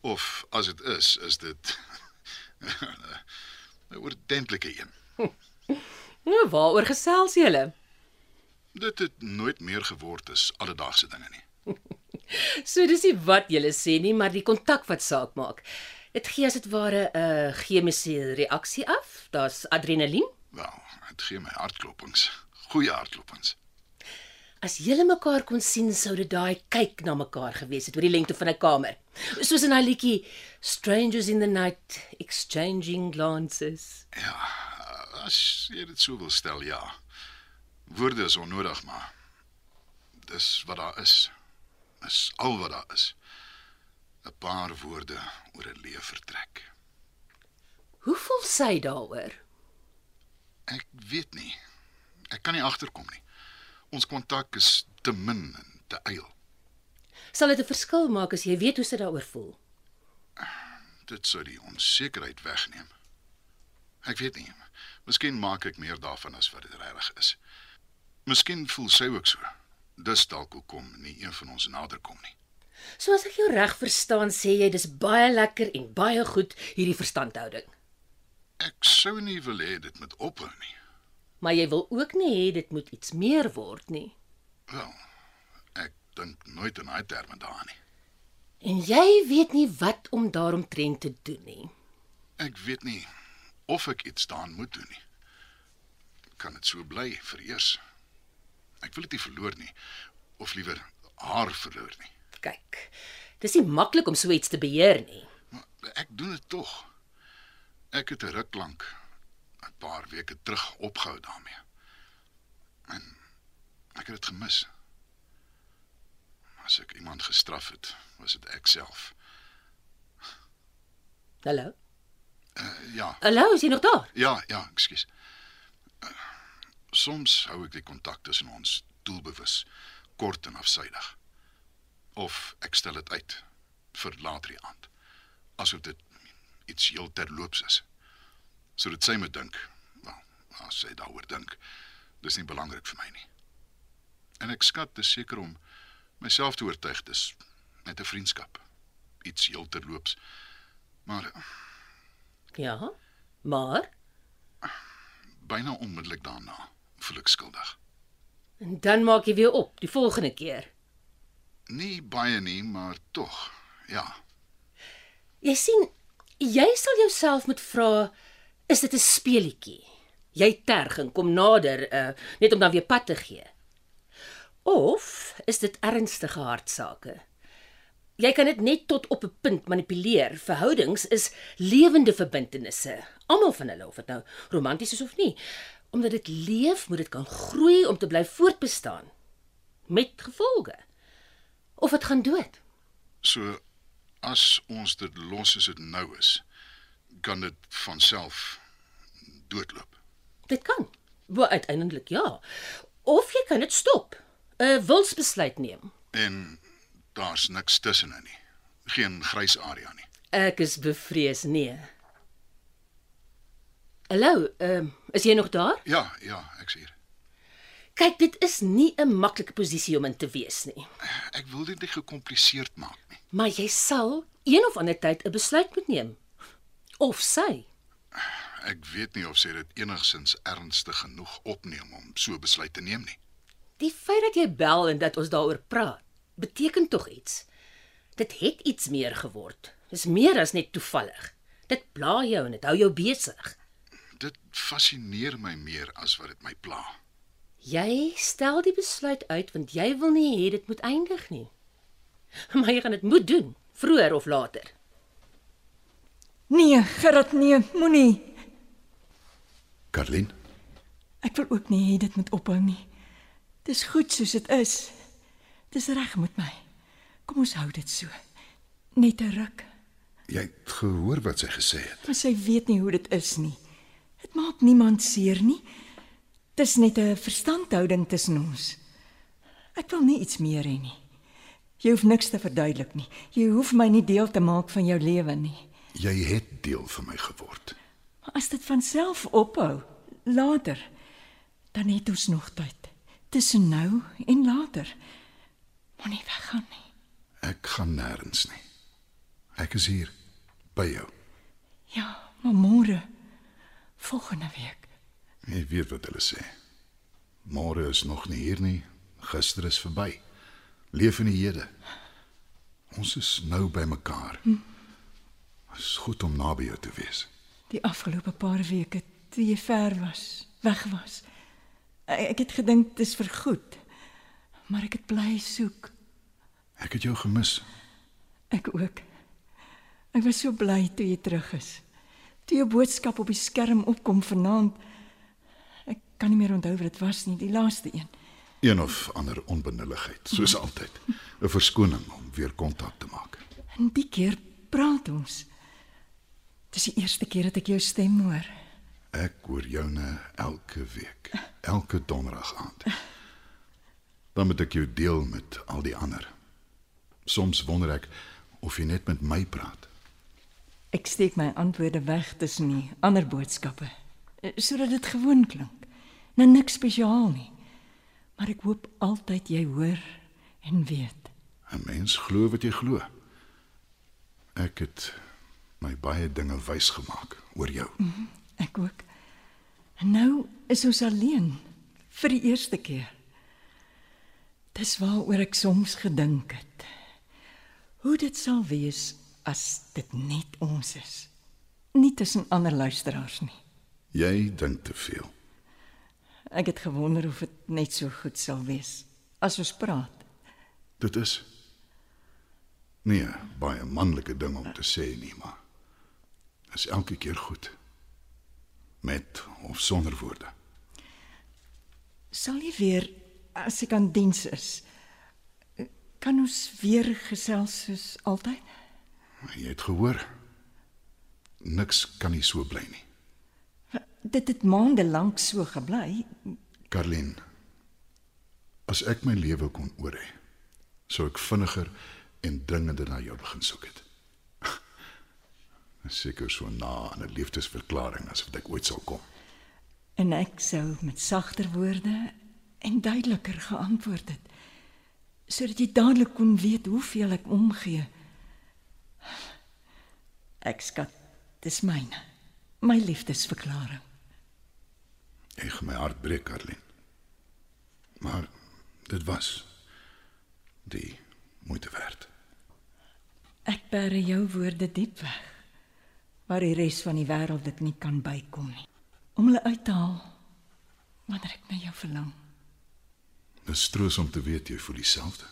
Of as dit is, is dit 'n oordentlike een. Nou, waaroor gesels julle? Dit het nooit meer geword as alledaagse dinge nie. so dis nie wat julle sê nie, maar die kontak wat saak maak. Dit gee as dit ware 'n uh, chemiese reaksie af. Daar's adrenalien. Wel, dit gee my hartklopings. Goeie hartklopings. As julle mekaar kon sien, sou dit daai kyk na mekaar gewees het oor die lengte van 'n kamer. Soos in daai liedjie Strangers in the Night exchanging glances. Ja, as jy dit so wil stel, ja. Woorde is onnodig, maar dis wat daar is. Is al wat daar is. 'n Paar woorde oor 'n lewe vertrek. Hoe voel sy daaroor? Ek weet nie. Ek kan nie agterkom nie. Ons kontak is te min en te eil. Sal dit 'n verskil maak as jy weet hoe sy daaroor voel? Dit sou die onsekerheid wegneem. Ek weet nie. Miskien maak ek meer daarvan as wat dit regtig is. Miskien voel sy ook so. Dis dalk hoekom nie een van ons nader kom nie. So as ek jou reg verstaan, sê jy dis baie lekker en baie goed hierdie verstandhouding. Ek sou nie wil hê dit moet ophou nie. Maar jy wil ook nie hê dit moet iets meer word nie. Wel, ek dink nooit in daai terme daaraan nie. En jy weet nie wat om daaromtrent te doen nie. Ek weet nie of ek iets daaraan moet doen nie. Kan dit so bly vir eers? Ek wil dit nie verloor nie of liewer haar verloor nie. Kyk. Dis nie maklik om so iets te beheer nie. Maar ek doen dit tog. Ek het 'n ruk lank paar weke terug opgehou daarmee. En ek het dit gemis. As ek iemand gestraf het, was dit ek self. Hallo. Uh, ja, Hallo, is jy nog daar? ja, ja, ekskuus. Uh, soms hou ek die kontak tussen ons doelbewus, kort en afsydig. Of ek stel dit uit vir later die aand. Asof dit iets heel terloops is. Sodat sy moet dink, wel, as sy daaroor dink, dis nie belangrik vir my nie. En ek skat dis seker om myself te oortuig dis net 'n vriendskap. Iets heel terloops. Maar uh, Ja. Maar byna onmiddellik daarna voel ek skuldig. en dan maak jy weer op die volgende keer. Nie baie nie, maar tog. Ja. Jy sien, jy sal jouself moet vra, is dit 'n speelietjie? Jy terg en kom nader uh, net om dan weer pad te gee. Of is dit ernstige hartsake? Jy kan dit net tot op 'n punt manipuleer. Verhoudings is lewende verbintenisse, almal van hulle of dit nou romanties is of nie. Omdat dit leef, moet dit kan groei om te bly voortbestaan met gevolge. Of dit gaan dood. So as ons dit los soos dit nou is, kan dit van self doodloop. Dit kan. Wel uiteindelik ja. Of jy kan dit stop. 'n Wilsbesluit neem. En daar's niks tussenin nie. Geen grys area nie. Ek is bevrees nee. Hallo, ehm uh, is jy nog daar? Ja, ja, ek's hier. Kyk, dit is nie 'n maklike posisie om in te wees nie. Ek wil dit nie gekompliseerd maak nie. Maar jy sal een of ander tyd 'n besluit moet neem. Of sy. Ek weet nie of sy dit enigsins ernstig genoeg opneem om so besluit te neem nie. Die feit dat jy bel en dat ons daaroor praat, beteken tog iets. Dit het iets meer geword. Dis meer as net toevallig. Dit pla jou en dit hou jou besig. Dit fascineer my meer as wat dit my pla. Jy stel die besluit uit want jy wil nie hê dit moet eindig nie. Maar jy gaan dit moet doen, vroeër of later. Nee, Gerard, nee, moenie. Karlin, Ek wil ook nie hê dit moet ophou nie. Dis goed soos dit is. Dis reg met my. Kom ons hou dit so. Net 'n ruk. jy het gehoor wat sy gesê het. Maar sy weet nie hoe dit is nie. Dit maak niemand seer nie. Dis net 'n verstandhouding tussen ons. Ek wil nie iets meer hê nie. Jy hoef niks te verduidelik nie. Jy hoef my nie deel te maak van jou lewe nie. Jy het deel van my geword. Maar as dit van self ophou, later, dan het ons nog tyd. Tussen nou en later. Moenie weggaan nie. Ek gaan nêrens nie. Ek is hier by jou. Ja, maar môre, volgende week. Jy weet wat hulle sê. Môre is nog nie hier nie. Gister is verby. Leef in die hede. Ons is nou by mekaar. Hm. Is goed om naby jou te wees. Die afgelope paar weke toe jy ver was, weg was. Ek, het gedink dis vir goed. Maar ek het bly soek. Ek het jou gemis. Ek ook. Ek was so bly toe jy terug is. Toe jou boodskap op die skerm opkom vanaand. Ek kan nie meer onthou wat dit was nie, die laaste een. Een of ander onbenulligheid, soos altyd. 'n Verskoning om weer kontak te maak. En die keer praat ons. Dis die eerste keer dat ek jou stem hoor. Ek hoor joune elke week, elke donderdag aand. Dan moet ek jou deel met al die ander. Soms wonder ek of jy net met my praat. Ek steek my antwoorde weg tussen die ander boodskappe eh, sodat dit gewoon klink. Nou niks spesiaal nie. Maar ek hoop altyd jy hoor en weet. 'n Mens glo wat jy glo. Ek het my baie dinge wys gemaak oor jou. Ek ook. En nou is ons alleen vir die eerste keer. Dis waaroor ek soms gedink het. Hoe dit sal wees as dit net ons is. Nie tussen ander luisteraars nie. Jy dink te veel. Ek het gewonder of dit net so goed sal wees as ons praat. Dit is nee, baie manlike ding om te sê nie, maar is elke keer goed. Met of sonder woorde. Sal jy weer as ek aan diens is? Kan ons weer gesels soos altyd? Jy het gehoor. Niks kan nie so bly nie. Dit het maande lank so gebly. Karlin, as ek my lewe kon oor hê, sou ek vinniger en dringender na jou begin soek het. Seker so na aan 'n liefdesverklaring as wat ek ooit sal kom. En ek sou met sagter woorde en duideliker geantwoord het sodat jy dadelik kon weet hoeveel ek omgee. Ek skat, dis myne. My liefdesverklaring. Gaan my hart breek, Karlin. Maar dit was die moeite werd. Ek bære jou woorde diep weg waar die res van die wêreld dit nie kan bykom nie. Om hulle uit te haal wanneer ek na jou verlang. Dis troos om te weet jy voel dieselfde.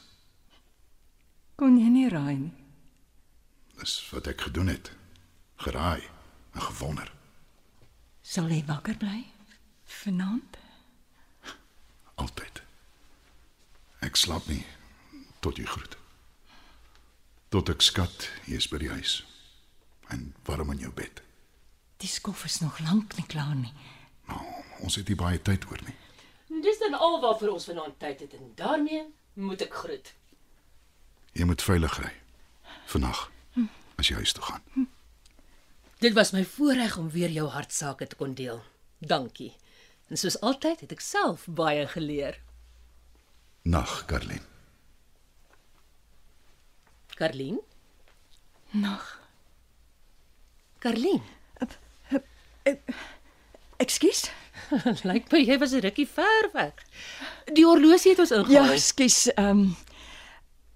Kon jy nie raai nie? Dis wat ek gedoen het. Geraai en gewonder. Sal jy wakker bly vanaand? Altyd. Ek slaap nie tot jy groet. Tot ek skat, jy is by die huis. En warm in jou bed. Die skof is nog lank nie klaar nie. Nou, ons het nie baie tyd oor nie. Dis dan alwaarvoor ons vanaand tyd het en daarmee moet ek groet. Jy moet veilig ry. Vannag as jy huis toe gaan. Dit was my voorreg om weer jou hartsake te kon deel. Dankie. En soos altyd het ek self baie geleer. Nag, Karlin. Karlien? Nag. Karlien. Ekskuus? Lyk my jy was 'n rukkie ver weg. Die horlosie het ons Ja, ingehaal. ekskuus. Ehm um,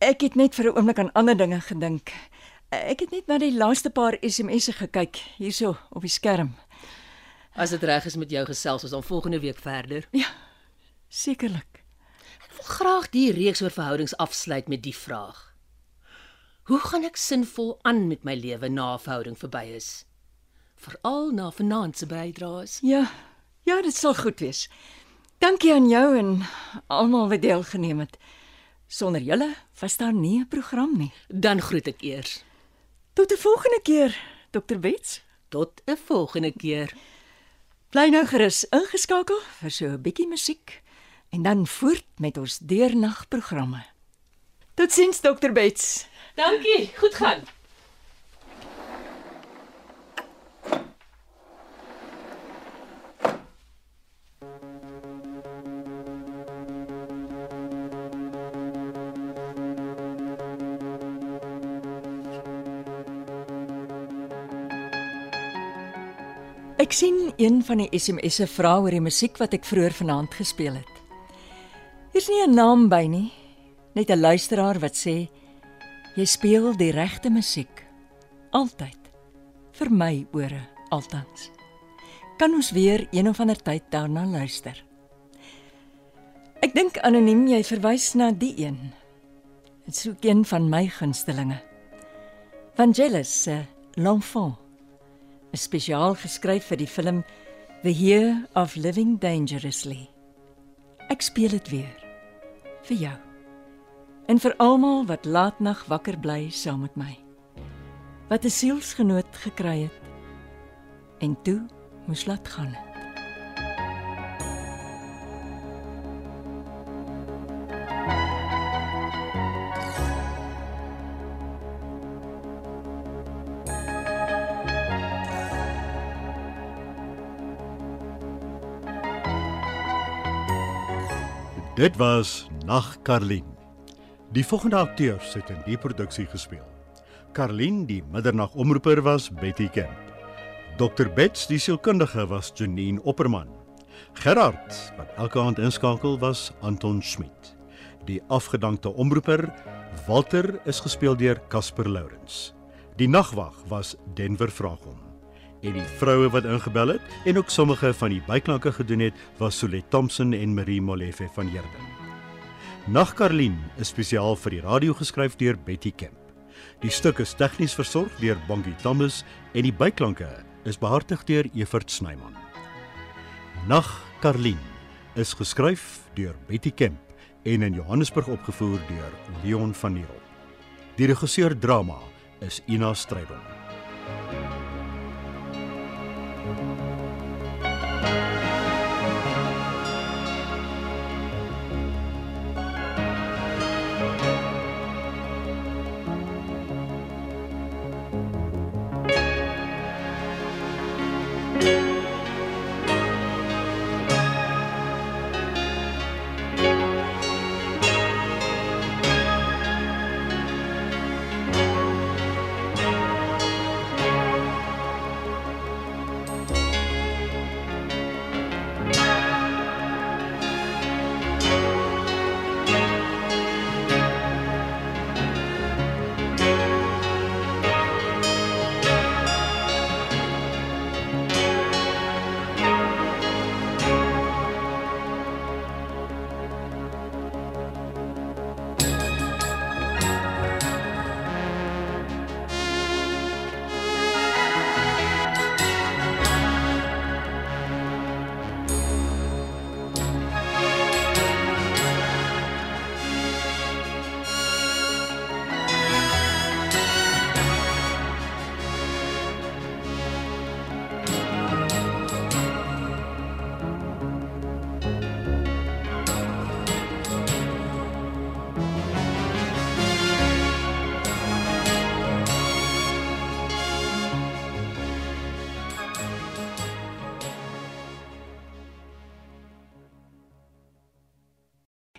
ek het net vir 'n oomblik aan ander dinge gedink. Ek het net na die laaste paar SMS'e gekyk hierso op die skerm. As dit reg is met jou gesels ons dan volgende week verder. Sekerlik. Ek wil graag die reeks oor verhoudings afsluit met die vraag. Hoe gaan ek sinvol aan met my lewe na 'n verhouding verby is? Veral na vanaand se bydraes. Ja. Ja, dit sal goed wees. Dankie aan jou en almal wat deelgeneem het. Sonder julle was daar nie 'n program nie. Dan groet ek eers. Tot 'n volgende keer, Dr. Bets. Tot 'n volgende keer. Bly nou gerus ingeskakel vir so 'n bietjie musiek en dan voort met ons deernagprogramme. Totsiens Dr. Bets. Dankie, goed gaan. Ek sien een van die SMS'e vra oor die musiek wat ek vroeër vanaand gespeel het. Hier's nie 'n naam by nie, net 'n luisteraar wat sê jy speel die regte musiek altyd vir my ore altans. Kan ons weer een of ander tyd daarna luister? Ek dink anoniem jy verwys na die een. Dit ook een van my gunstelinge. Vangelis se L'Enfant is spesiaal geskryf vir die film The Year of Living Dangerously. Ek speel dit weer vir jou. En vir almal wat laatnag wakker bly saam met my. Wat 'n sielsgenoot gekry het en toe moes laat gaan. Het. Dit was Nag Karlien. Die volgende akteurs het in die produksie gespeel. Carlin, die middernagomroeper was Betty Kemp. Dr Bets, die sielkundige was Janine Opperman. Gerard, wat elke aand inskakel was Anton Schmidt. Die afgedankte omroeper Walter is gespeel deur Casper Lourens. Die nagwag was Denver Vraagom. En die vroue wat ingebel het en ook sommige van die byklanke gedoen het, was Solet Thompson en Marie Molefe van Heerden. Nag Karlien is spesiaal vir die radio geskryf deur Betty Kemp. Die stuk is tegnies versorg deur Bongie Thomas en die byklanke is behartig deur Evert Snyman. Nag Karlien is geskryf deur Betty Kemp en in Johannesburg opgevoer deur Leon van Nierop. Die regisseur drama is Ina Strydom.